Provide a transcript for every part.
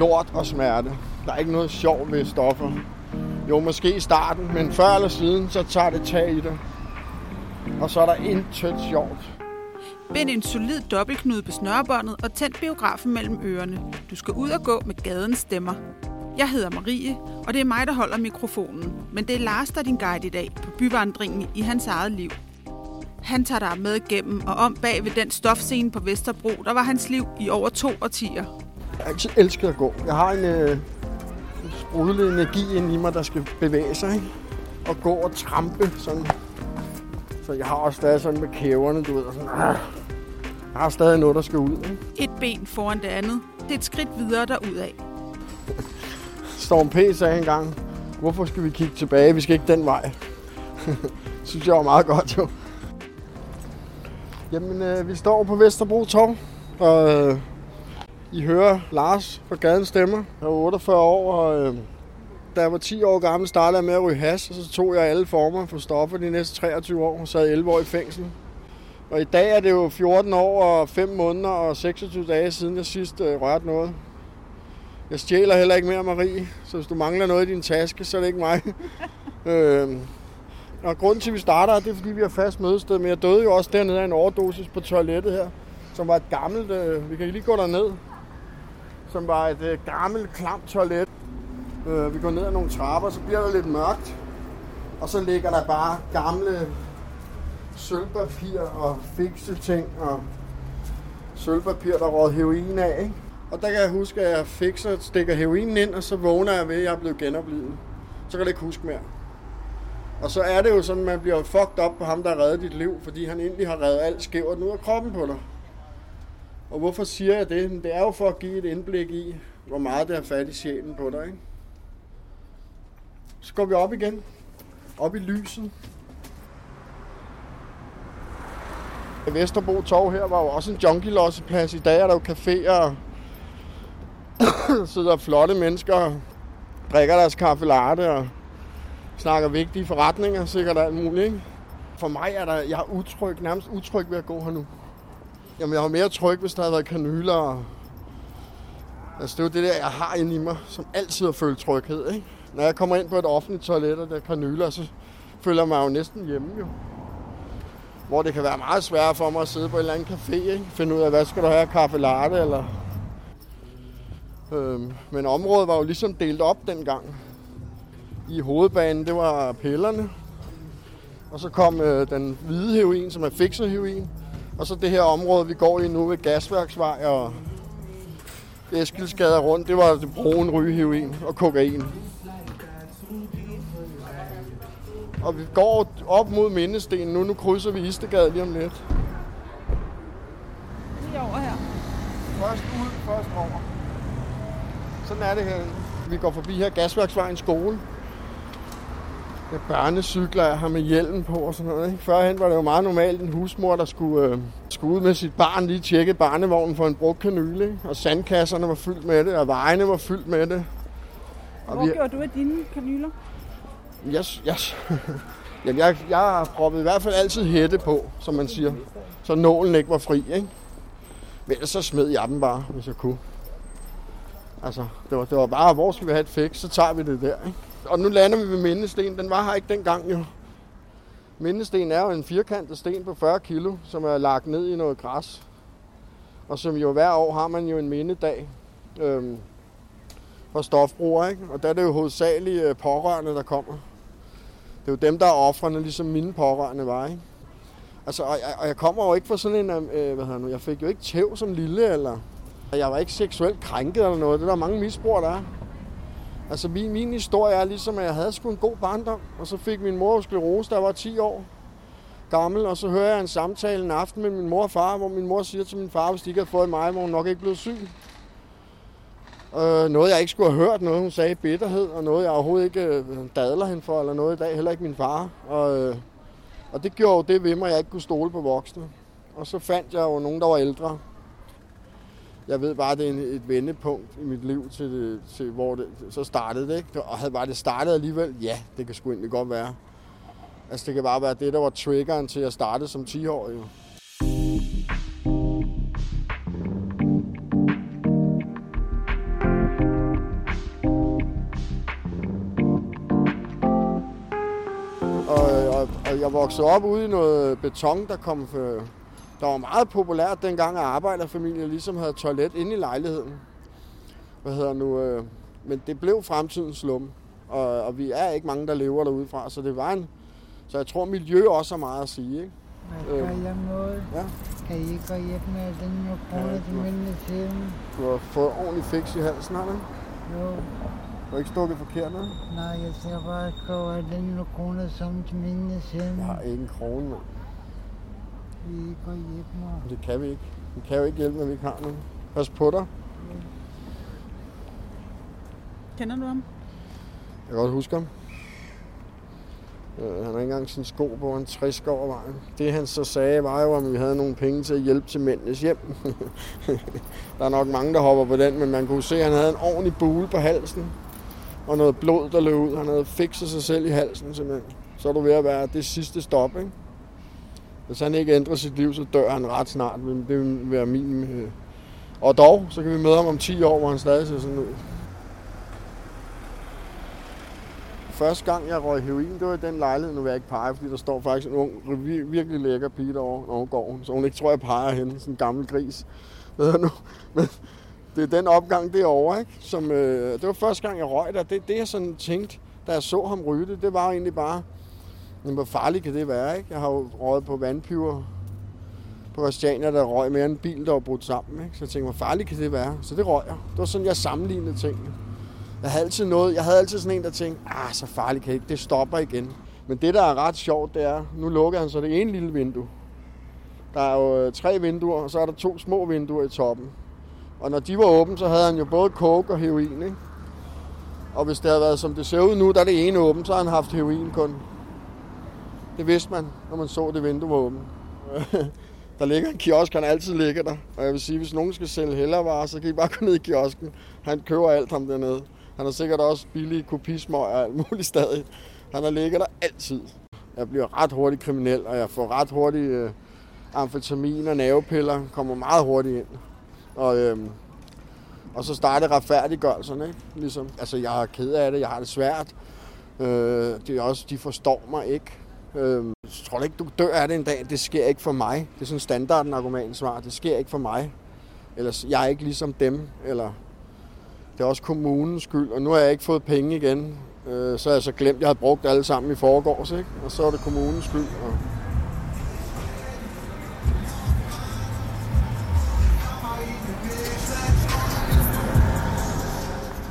lort og smerte. Der er ikke noget sjov ved stoffer. Jo, måske i starten, men før eller siden, så tager det tag i dig. Og så er der intet sjovt. Bind en solid dobbeltknude på snørebåndet og tænd biografen mellem ørerne. Du skal ud og gå med gadens stemmer. Jeg hedder Marie, og det er mig, der holder mikrofonen. Men det er Lars, der er din guide i dag på byvandringen i hans eget liv. Han tager dig med gennem og om bag ved den stofscene på Vesterbro, der var hans liv i over to årtier. Jeg har altid elsket at gå. Jeg har en øh, sprudlende energi ind i mig, der skal bevæge sig. Ikke? Og gå og trampe sådan. Så jeg har også stadig sådan med kæverne, du ved. Og sådan, ah. Jeg har stadig noget, der skal ud. Ikke? Et ben foran det andet. Det er et skridt videre derudad. Storm P. sagde engang, hvorfor skal vi kigge tilbage? Vi skal ikke den vej. synes jeg var meget godt, jo. Jamen, øh, vi står på Vesterbro Torv, og øh, i hører Lars fra Gaden Stemmer. Jeg er 48 år, og øh, da jeg var 10 år gammel, startede jeg med at ryge has, og så tog jeg alle former for stoffer de næste 23 år, og sad 11 år i fængsel. Og i dag er det jo 14 år og 5 måneder og 26 dage siden, jeg sidst øh, rørte noget. Jeg stjæler heller ikke mere, Marie, så hvis du mangler noget i din taske, så er det ikke mig. øh, og grunden til, at vi starter, det er, fordi vi har fast mødested, men jeg døde jo også dernede af en overdosis på toilettet her, som var et gammelt, øh, vi kan lige gå derned, som var et øh, gammelt, klamt toilet. Øh, vi går ned ad nogle trapper, så bliver der lidt mørkt, og så ligger der bare gamle sølvpapir og fikse ting og sølvpapir, der råd heroin af, ikke? Og der kan jeg huske, at jeg fikser, stikker heroinen ind, og så vågner jeg ved, at jeg er blevet genoplevet. Så kan jeg ikke huske mere. Og så er det jo sådan, at man bliver fucked op på ham, der har reddet dit liv, fordi han egentlig har reddet alt skævt ud af kroppen på dig. Og hvorfor siger jeg det? Det er jo for at give et indblik i, hvor meget det har fat i sjælen på dig, ikke? Så går vi op igen. Op i lyset. Vesterbro Torv her var jo også en junkie-losseplads. I dag er der jo caféer og sidder flotte mennesker drikker deres kaffe latte og snakker vigtige forretninger, sikkert alt muligt. Ikke? For mig er der, jeg er utryg, nærmest utryg ved at gå her nu. Jamen, jeg har mere tryg, hvis der havde været kanyler. Og... Altså, det er jo det der, jeg har inde i mig, som altid har følt tryghed. Ikke? Når jeg kommer ind på et offentligt toilet, og der er kanyler, så føler jeg mig jo næsten hjemme. Jo. Hvor det kan være meget svært for mig at sidde på en eller anden café, ikke? finde ud af, hvad skal du have, kaffe latte, eller... Øhm, men området var jo ligesom delt op dengang i hovedbanen, det var pillerne. Og så kom øh, den hvide heroin, som er fikset heroin. Og så det her område, vi går i nu ved Gasværksvej og Eskilsgade rundt, det var det brune rygeheroin og kokain. Og vi går op mod Mindestenen nu. Nu krydser vi Istegade lige om lidt. Lige over her. Først ud, først over. Sådan er det her. Vi går forbi her Gasværksvejen skole. Ja, børnecykler jeg har med hjelm på og sådan noget. Ikke? Førhen var det jo meget normalt en husmor, der skulle, øh, skulle ud med sit barn, lige tjekke barnevognen for en brugt kanyle. Ikke? Og sandkasserne var fyldt med det, og vejene var fyldt med det. Og Hvor vi... gjorde du af dine kanyler? Yes, yes. Jamen, jeg, jeg har proppet i hvert fald altid hætte på, som man siger. Så nålen ikke var fri, ikke? Men ellers så smed jeg dem bare, hvis jeg kunne. Altså, det var, det var bare, hvor skal vi have et fix, så tager vi det der, ikke? Og nu lander vi ved Mindesten. Den var her ikke dengang jo. Mindesten er jo en firkantet sten på 40 kilo, som er lagt ned i noget græs. Og som jo hver år har man jo en mindedag øhm, for stofbrugere, ikke? Og der er det jo hovedsageligt øh, pårørende, der kommer. Det er jo dem, der er offrene, ligesom mine pårørende var, ikke? Altså, og jeg, og jeg kommer jo ikke fra sådan en, øh, øh hvad hedder nu, jeg fik jo ikke tæv som lille, eller jeg var ikke seksuelt krænket eller noget. Det er der mange misbrug, der er. Altså min, min historie er ligesom, at jeg havde sgu en god barndom, og så fik min mor sklerose, der var 10 år gammel, og så hører jeg en samtale en aften med min mor og far, hvor min mor siger til min far, hvis de ikke havde fået mig, var hun nok ikke blevet syg. Øh, noget, jeg ikke skulle have hørt, noget hun sagde bitterhed, og noget, jeg overhovedet ikke øh, dadler hende for, eller noget i dag, heller ikke min far. Og, øh, og det gjorde jo det ved mig, at jeg ikke kunne stole på voksne. Og så fandt jeg jo nogen, der var ældre, jeg ved bare, det er en, et vendepunkt i mit liv, til, til hvor det, så startede det. Ikke? Og havde var det startet alligevel, ja, det kan sgu egentlig godt være. Altså det kan bare være det, der var triggeren til at starte som 10-årig. Jo. Og, og, og jeg voksede op ude i noget beton, der kom for der var meget populært dengang, at arbejderfamilier ligesom havde toilet inde i lejligheden. Hvad hedder nu? Øh, men det blev fremtidens slum, og, og vi er ikke mange, der lever derude fra, så det var en... Så jeg tror, miljø også har meget at sige, ikke? Hvad skal jeg noget? Ja. Kan I ikke gå hjem med den jo kroner til mine tiden? Du har fået ordentlig fix i halsen, har du? Jo, Du har ikke stukket forkert, med? nej, jeg skal bare gå den jo kroner som til mine tiden. Jeg har ikke en krone, mand. Vi går hjem mig. Det kan vi ikke. Vi kan jo ikke hjælpe, når vi ikke har nogen. Pas på dig. Kender du ham? Jeg kan godt huske ham. Øh, han har ikke engang sin sko på, han 60 over vejen. Det han så sagde var jo, at vi havde nogle penge til at hjælpe til mændenes hjem. der er nok mange, der hopper på den, men man kunne se, at han havde en ordentlig bule på halsen. Og noget blod, der løb ud. Han havde fikset sig selv i halsen, simpelthen. Så er du ved at være det sidste stop, ikke? Hvis han ikke ændrer sit liv, så dør han ret snart. Men det vil være min... Øh... Og dog, så kan vi møde ham om 10 år, hvor han stadig ser sådan ud. Første gang, jeg røg heroin, det var i den lejlighed, nu vil jeg ikke pege, fordi der står faktisk en ung, virkelig lækker pige derovre, når hun går. Så hun ikke tror, jeg peger hende, sådan en gammel gris. Ved nu. Men det er den opgang derovre, ikke? Som, øh, det var første gang, jeg røg der. Det, det jeg sådan tænkte, da jeg så ham ryge det, det var egentlig bare, jamen, hvor farligt kan det være, ikke? Jeg har jo røget på vandpiver på Christiania, der røg mere end en bil, der var brudt sammen, ikke? Så jeg tænkte, hvor farligt kan det være? Så det røg jeg. Det var sådan, jeg sammenlignede tingene. Jeg havde altid noget, jeg havde altid sådan en, der tænkte, ah, så farligt kan det ikke, det stopper igen. Men det, der er ret sjovt, det er, nu lukker han så det ene lille vindue. Der er jo øh, tre vinduer, og så er der to små vinduer i toppen. Og når de var åbne, så havde han jo både coke og heroin, ikke? Og hvis det havde været, som det ser ud nu, der er det ene åbent, så har han haft heroin kun. Det vidste man, når man så det vindue var åbent. der ligger en kiosk, han altid ligger der. Og jeg vil sige, hvis nogen skal sælge hellervarer, så kan I bare gå ned i kiosken. Han køber alt ham dernede. Han har sikkert også billige kopismøg og alt muligt stadig. Han har ligget der altid. Jeg bliver ret hurtigt kriminel, og jeg får ret hurtigt øh, amfetamin og nervepiller. Kommer meget hurtigt ind. Og, øh, og så starter retfærdiggørelsen, ikke? Ligesom, altså, jeg er ked af det, jeg har det svært. Øh, det er også, de forstår mig ikke. Øh, tror du ikke, du dør af det en dag? Det sker ikke for mig. Det er sådan standarden argument svar. Det sker ikke for mig. Eller jeg er ikke ligesom dem. Eller det er også kommunens skyld. Og nu har jeg ikke fået penge igen. Øh, så har jeg så glemt, at jeg havde brugt alle sammen i forgårs. Ikke? Og så er det kommunens skyld. Og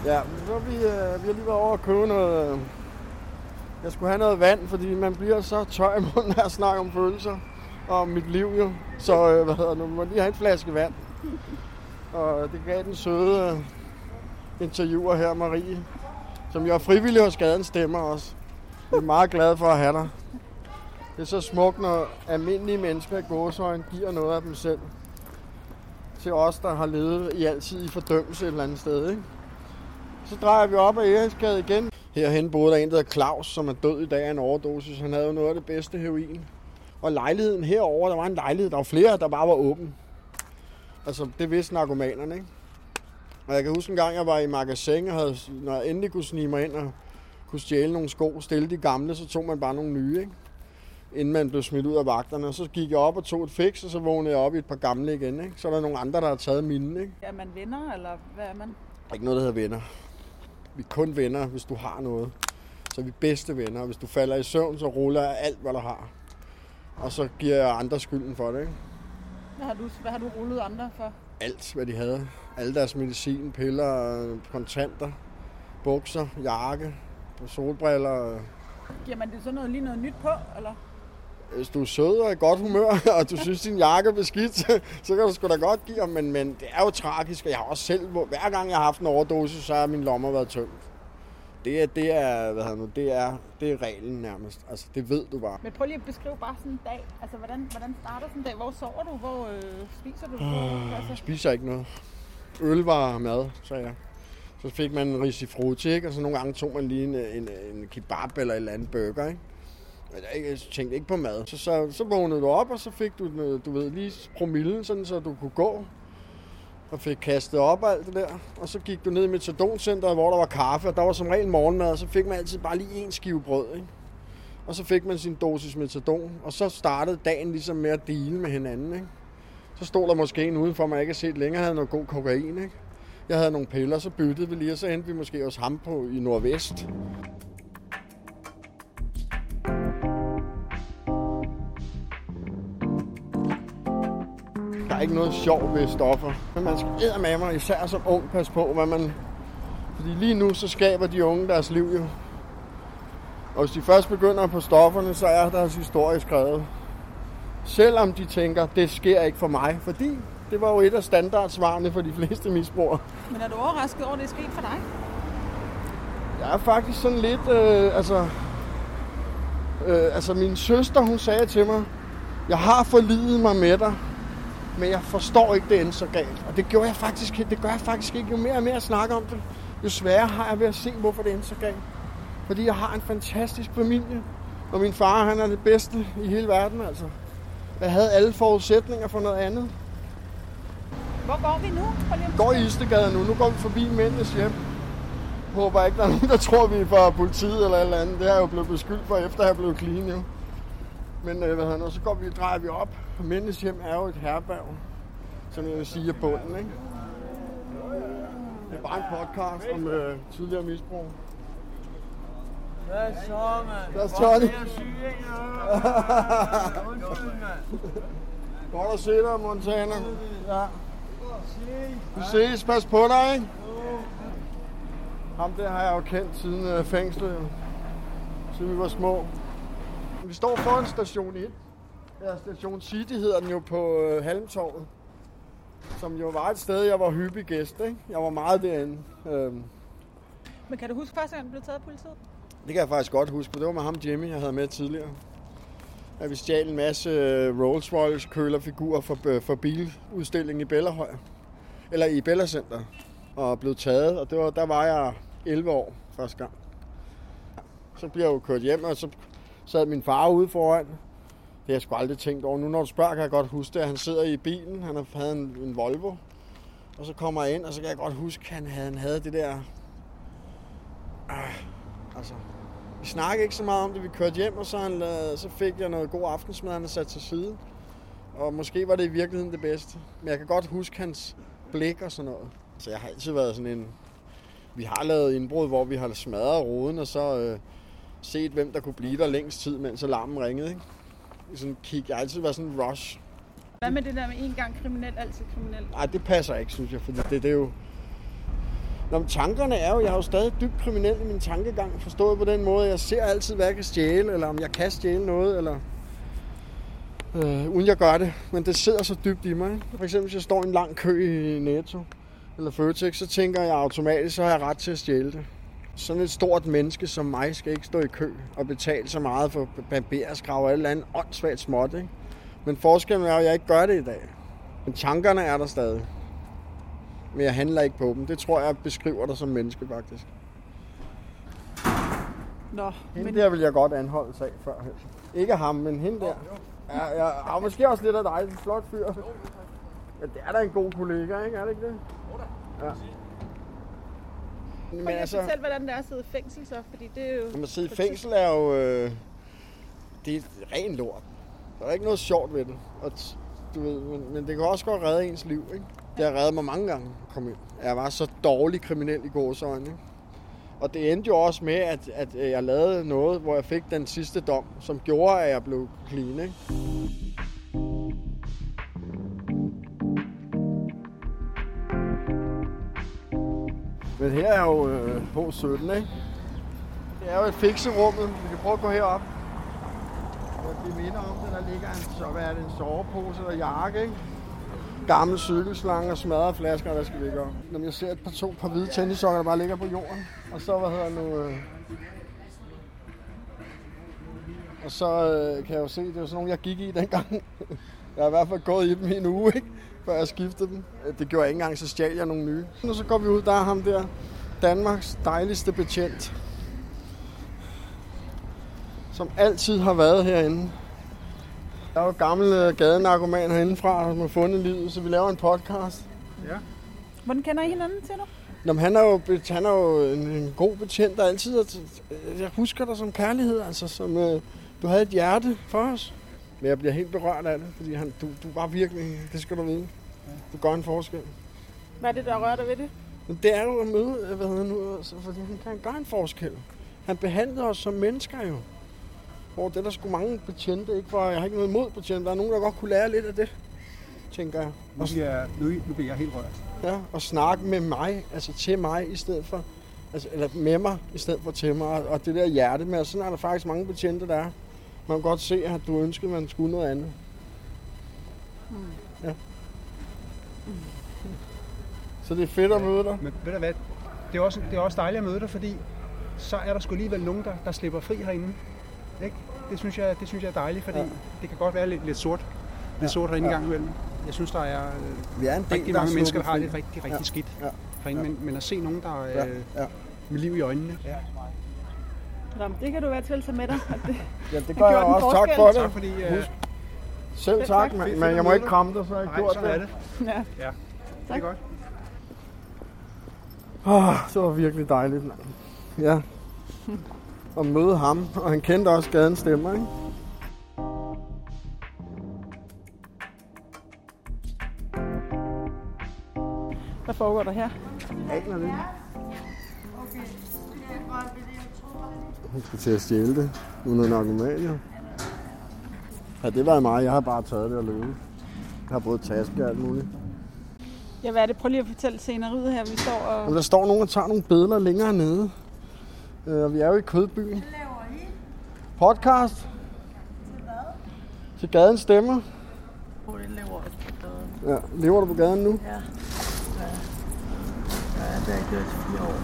Ja, så vi, øh, vi har lige været over at købe noget... Øh, jeg skulle have noget vand, fordi man bliver så tør i munden af at snakke om følelser og om mit liv jo. Så øh, hvad hedder det, nu må lige have en flaske vand. Og det gav den søde øh, interviewer her, Marie, som jeg er frivillig hos Gaden Stemmer også. Jeg er meget glad for at have dig. Det er så smukt, når almindelige mennesker i gåsøjne giver noget af dem selv. Til os, der har levet i altid i fordømmelse et eller andet sted, ikke? Så drejer vi op ad Eriksgade igen. Herhen boede der en, der hedder Claus, som er død i dag af en overdosis. Han havde jo noget af det bedste heroin. Og lejligheden herover, der var en lejlighed, der var flere, der bare var åben. Altså, det vidste narkomanerne, ikke? Og jeg kan huske en gang, jeg var i magasin, og havde, når jeg endelig kunne snige mig ind og kunne stjæle nogle sko, stille de gamle, så tog man bare nogle nye, ikke? Inden man blev smidt ud af vagterne. Og så gik jeg op og tog et fix, og så vågnede jeg op i et par gamle igen, ikke? Så er der nogle andre, der har taget mine, ikke? Er man venner, eller hvad er man? Ikke noget, der hedder venner. Vi er kun venner, hvis du har noget. Så er vi bedste venner. Hvis du falder i søvn, så ruller jeg alt, hvad du har. Og så giver jeg andre skylden for det, ikke? Hvad har du, hvad har du rullet andre for? Alt, hvad de havde. Alle deres medicin, piller, kontanter, bukser, jakke, solbriller. Giver man det så noget, lige noget nyt på, eller? Hvis du er sød og i godt humør, og du synes, din jakke er beskidt, så kan du sgu da godt give ham. Men, men det er jo tragisk, og jeg har også selv, hver gang jeg har haft en overdosis, så har min lommer været tømt. Det er, det er, hvad nu, det er, det er reglen nærmest. Altså, det ved du bare. Men prøv lige at beskrive bare sådan en dag. Altså, hvordan, hvordan starter sådan en dag? Hvor sover du? Hvor øh, spiser du? Hvor, Jeg altså, spiser ikke noget. Øl var mad, sagde jeg. Så fik man en risifruti, ikke? Og så nogle gange tog man lige en, en, en kebab eller et eller andet burger, ikke? Men jeg, tænkte ikke på mad. Så, så, så vågnede du op, og så fik du, noget, du ved, lige promillen, sådan, så du kunne gå. Og fik kastet op og alt det der. Og så gik du ned i Metadoncenteret, hvor der var kaffe, og der var som regel morgenmad, og så fik man altid bare lige en skive brød, ikke? Og så fik man sin dosis metadon, og så startede dagen ligesom med at dele med hinanden. Ikke? Så stod der måske en udenfor, man ikke har set længere, havde noget god kokain. Ikke? Jeg havde nogle piller, så byttede vi lige, og så endte vi måske hos ham på i Nordvest. Er ikke noget sjov ved stoffer. Men man skal med mig, især som ung, pas på, hvad man... Fordi lige nu, så skaber de unge deres liv jo. Og hvis de først begynder på stofferne, så er deres historie skrevet. Selvom de tænker, det sker ikke for mig, fordi det var jo et af standardsvarene for de fleste misbrugere. Men er du overrasket over, at det er sket for dig? Jeg er faktisk sådan lidt, øh, altså... Øh, altså min søster, hun sagde til mig, jeg har forlidet mig med dig, men jeg forstår ikke, det endte så galt. Og det gjorde jeg faktisk, det gør jeg faktisk ikke. Jo mere og mere jeg snakker om det, jo sværere har jeg ved at se, hvorfor det endte så galt. Fordi jeg har en fantastisk familie, og min far, han er det bedste i hele verden, altså. Jeg havde alle forudsætninger for noget andet. Hvor går vi nu? Går i Istegade nu. Nu går vi forbi mændenes hjem. Håber ikke, der er nogen, der tror, vi er fra politiet eller et eller andet. Det har jeg jo blevet beskyldt for, efter jeg blev clean, jo. Men øh, hvad hedder, og så går vi, drejer vi op. Mændenes hjem er jo et herberg, som jeg vil sige er bunden, ikke? Det er bare en podcast om øh, tidligere misbrug. Hvad så, mand? Hvad så, ikke? Undskyld, mand. Godt at se dig, Montana. Ja. Vi Ses. Pas på dig, ikke? Ham der har jeg jo kendt siden øh, fængslet, siden vi var små. Vi står foran station 1. Ja, station City hedder den jo på øh, Halmtorvet. Som jo var et sted, jeg var hyppig gæst, ikke? Jeg var meget derinde. Øhm, Men kan du huske første gang, du blev taget af politiet? det kan jeg faktisk godt huske, for det var med ham Jimmy, jeg havde med tidligere. At vi stjal en masse øh, Rolls Royce kølerfigurer for, øh, for biludstillingen i Bellerhøj. Eller i Bella Center. Og blev taget, og det var, der var jeg 11 år første gang. Så bliver jeg jo kørt hjem, og så sad min far ude foran. Det har jeg sgu aldrig tænkt over. Nu når du spørger, kan jeg godt huske det. Han sidder i bilen, han havde en, en Volvo. Og så kommer jeg ind, og så kan jeg godt huske, at han havde, han havde det der... Ah, altså, vi snakkede ikke så meget om det. Vi kørte hjem, og så, han, så fik jeg noget god aftensmad, han havde sat til side. Og måske var det i virkeligheden det bedste. Men jeg kan godt huske hans blik og sådan noget. Så jeg har altid været sådan en... Vi har lavet indbrud, hvor vi har smadret ruden, og så øh, set, hvem der kunne blive der længst tid, mens alarmen ringede. Ikke? Sådan kig. Jeg har altid været sådan en rush. Hvad med det der med en gang kriminel, altid kriminel? Nej, det passer ikke, synes jeg, fordi det, det er jo... Nå, men tankerne er jo, jeg har jo stadig dybt kriminel i min tankegang, forstået på den måde. Jeg ser altid, hvad jeg kan stjæle, eller om jeg kan stjæle noget, eller øh, uden jeg gør det. Men det sidder så dybt i mig. Ikke? For eksempel, hvis jeg står i en lang kø i Netto eller Føtex, så tænker jeg automatisk, så har jeg ret til at stjæle det. Sådan et stort menneske som mig skal ikke stå i kø og betale så meget for barberskrav og alt andet åndssvagt småt. Ikke? Men forskellen er at jeg ikke gør det i dag. Men tankerne er der stadig. Men jeg handler ikke på dem. Det tror jeg beskriver dig som menneske, faktisk. Nå, Hende men der vil jeg godt anholde sag før. Ikke ham, men hende der. Ja, ja, og måske også lidt af dig. En flot fyr. Ja, det er da en god kollega, ikke? Er det ikke det? Ja. Men prøv lige at altså, fortælle, hvordan det er at sidde i fængsel så, fordi det er jo... når man sidder i fængsel er jo... Øh, det er ren lort. Der er ikke noget sjovt ved det. Og du ved, men, men det kan også godt redde ens liv, ikke? Det har reddet mig mange gange at komme ind. Jeg var så dårlig kriminel i gåsøjne, ikke? Og det endte jo også med, at, at øh, jeg lavede noget, hvor jeg fik den sidste dom, som gjorde, at jeg blev clean, ikke? Men her er jo øh, H17, ikke? Det er jo et fikserummet. Vi kan prøve at gå herop. Og det minder om det, der ligger en, så hvad er det, en sovepose eller jakke, ikke? Gammel cykelslange og smadrede flasker, der skal vi gøre. Når jeg ser et par to par hvide tennissokker, der bare ligger på jorden. Og så, hvad hedder nu... Øh... Og så øh, kan jeg jo se, det er jo sådan nogle, jeg gik i dengang. jeg har i hvert fald gået i dem i en uge, ikke? Før jeg skiftede dem. Det gjorde jeg ikke engang, så stjal jeg nogle nye. Og så går vi ud, der er ham der. Danmarks dejligste betjent. Som altid har været herinde. Jeg er jo gammel øh, gadenarkoman herindefra, som har fundet livet, så vi laver en podcast. Hvordan kender I hinanden til du? Nå, men han er jo, han er jo en, en god betjent, der altid er, jeg husker dig som kærlighed, altså som, øh, du havde et hjerte for os. Men jeg bliver helt berørt af det, fordi han, du, du var virkelig, det skal du vide. Du gør en forskel. Hvad er det, der rører dig ved det? Men det er jo at møde, øh, hvad hedder nu, altså, fordi han kan gøre en forskel. Han behandlede os som mennesker jo. Hvor det der skulle mange betjente, ikke for, jeg har ikke noget imod betjente, der er nogen, der godt kunne lære lidt af det, tænker jeg. Nu bliver, jeg, nu, nu bliver jeg helt rørt. Ja, og snakke med mig, altså til mig i stedet for, altså, eller med mig i stedet for til mig, og, og det der hjerte med, og sådan er der faktisk mange betjente, der er. Man kan godt se, at du ønskede, at man skulle noget andet. Ja. Så det er fedt at møde dig. Men ved du hvad, det er, også, det er også dejligt at møde dig, fordi så er der sgu alligevel nogen, der, der slipper fri herinde. Ikke? Det, synes jeg, det synes jeg er dejligt, fordi Ja. ja. det kan godt være lidt, lidt sort. Lidt Ja. sort herinde Ja. ja. gang imellem. Jeg synes, der er øh, Vi er en rigtig mange mennesker, der har det rigtig, rigtig Ja. ja. skidt Ja. herinde. Ja. Men, men at se nogen, der Ja, er øh, ja. med liv i øjnene. Ja. Nå, det kan du være til at tage med dig. det- Ja, det Det gør jeg også. Tak for det. Tak fordi... Øh, Husk. Selv tak, tak. men, men jeg må ikke kramme dig, så har jeg nej, gjort sådan er det. det. Ja. Ja, det er Tak. godt. Oh, det var virkelig dejligt. Ja. At møde ham, og han kendte også gadens stemmer, ikke? Hvad foregår der her? Aner det. Hun skal til at stjæle det, uden at narkoman, Ja, det var mig. Jeg har bare taget det og løbet. Jeg har både taske og alt muligt. Ja, hvad er det? Prøv lige at fortælle sceneriet her. Vi står og... Og der står nogen og tager nogle billeder længere nede. Øh, Og vi er jo i Kødbyen. Podcast. Til hvad? Til gadens stemmer. Hvor det lever på gaden. Ja, lever du på gaden nu? Ja. Ja. Ja, det har jeg gjort i fire år.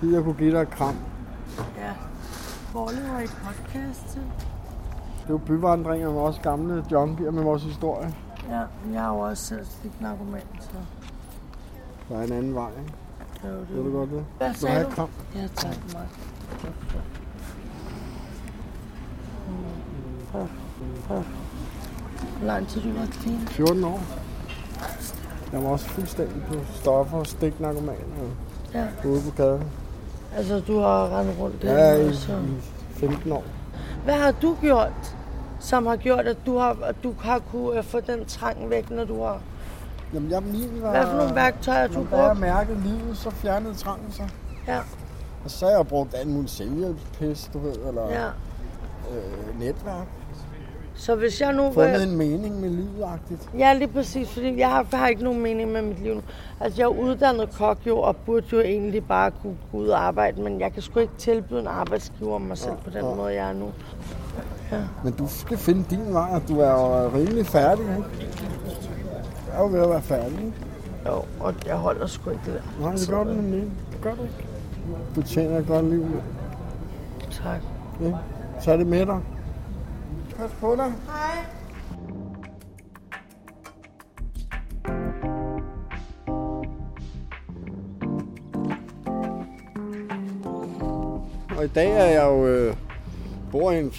Gider jeg kunne give dig et kram. Ja. Hvor lever I podcast til? Det er jo byvandringer med os gamle junkier med vores historie. Ja, jeg har jo også selv slik narkoman, så Der er en anden vej, ikke? det jo det. Ved du godt det? Hvad sagde du? kram. Ja, tak mig. Hvor lang tid du var clean? 14 år. Jeg var også fuldstændig på stoffer, stik narkoman og Ja, ude på gaden. Altså du har rendt rundt der. Ja, i, så. i 15 år. Hvad har du gjort, som har gjort, at du har, at du har kunne øh, få den trang væk, når du har... Jamen, jeg min var... Hvad for nogle værktøjer har du Når jeg brugt? mærkede livet, så fjernede trangen sig. Ja, Og så har jeg brugt alt muligt selvhjælpspis, du ved, eller ja. øh, netværk. Så hvis jeg nu... Fundet en mening med livet-agtigt. Ja, lige præcis, fordi jeg har, jeg har ikke nogen mening med mit liv nu. Altså, jeg er uddannet kok jo, og burde jo egentlig bare kunne gå ud og arbejde, men jeg kan sgu ikke tilbyde en arbejdsgiver mig selv på den Ja. måde, jeg er nu. Men du skal finde din vej, og du er jo rimelig færdig, ikke? Du er jo ved at være færdig, ikke? Jo, og jeg holder sgu ikke det der. Nej, det gør du nemlig. Det gør du ikke. Du tjener et godt liv. Tak. Ja. Så er det med dig. Pas på dig. Og i dag er jeg jo øh, bor i en,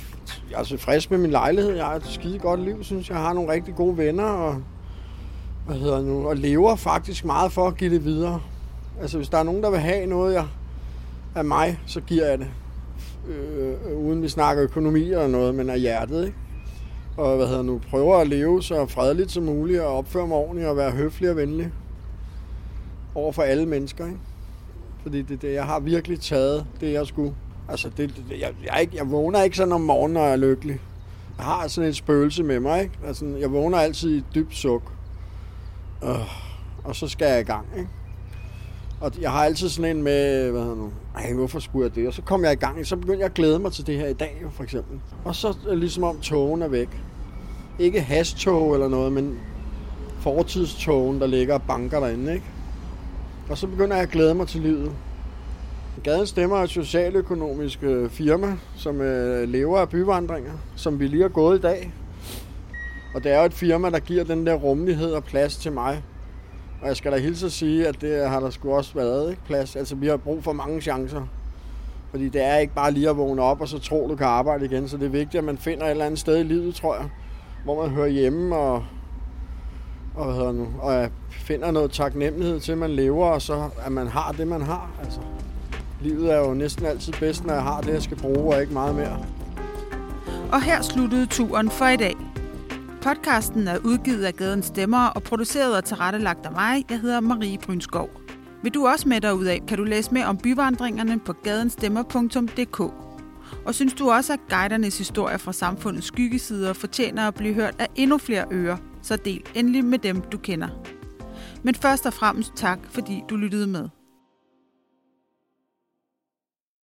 jeg er tilfreds med min lejlighed. Jeg har et skide godt liv, synes jeg. Har nogle rigtig gode venner og, hvad hedder nu, og lever faktisk meget for at give det videre. Altså hvis der er nogen, der vil have noget jeg, af mig, så giver jeg det. Øh, øh, uden vi snakker økonomi eller noget, men af hjertet, ikke? Og hvad hedder nu, prøver at leve så fredeligt som muligt og opføre mig ordentligt og være høflig og venlig over for alle mennesker, ikke? Fordi det, det, jeg har virkelig taget det, jeg skulle. Altså, det, det, jeg, jeg, ikke, jeg vågner ikke sådan om morgenen, når jeg er lykkelig. Jeg har sådan et spøgelse med mig, ikke? Altså, jeg vågner altid i et dybt suk. Øh, og så skal jeg i gang, ikke? Og jeg har altid sådan en med, hvad hedder nu, ej, hvorfor skulle jeg det? Og så kom jeg i gang, så begyndte jeg at glæde mig til det her i dag, for eksempel. Og så ligesom om togen er væk. Ikke hasttog eller noget, men fortidstogen, der ligger og banker derinde, ikke? Og så begynder jeg at glæde mig til livet. Gaden Stemmer er et socialøkonomisk øh, firma, som øh, lever af byvandringer, som vi lige har gået i dag. Og det er jo et firma, der giver den der rummelighed og plads til mig. Og jeg skal da hilse at sige, at det har der sgu også været ikke? plads. Altså, vi har brug for mange chancer. Fordi det er ikke bare lige at vågne op og så tro, du kan arbejde igen. Så det er vigtigt, at man finder et eller andet sted i livet, tror jeg. Hvor man hører hjemme og, og, hvad hedder nu, og finder noget taknemmelighed til, at man lever, og så at man har det, man har. Altså, livet er jo næsten altid bedst, når jeg har det, jeg skal bruge, og ikke meget mere. Og her sluttede turen for i dag. Podcasten er udgivet af Gaden Stemmer og produceret og tilrettelagt af mig. Jeg hedder Marie Brynskov. Vil du også med af, kan du læse mere om byvandringerne på gadenstemmer.dk. Og synes du også, at guidernes historier fra samfundets skyggesider fortjener at blive hørt af endnu flere ører, så del endelig med dem, du kender. Men først og fremmest tak, fordi du lyttede med.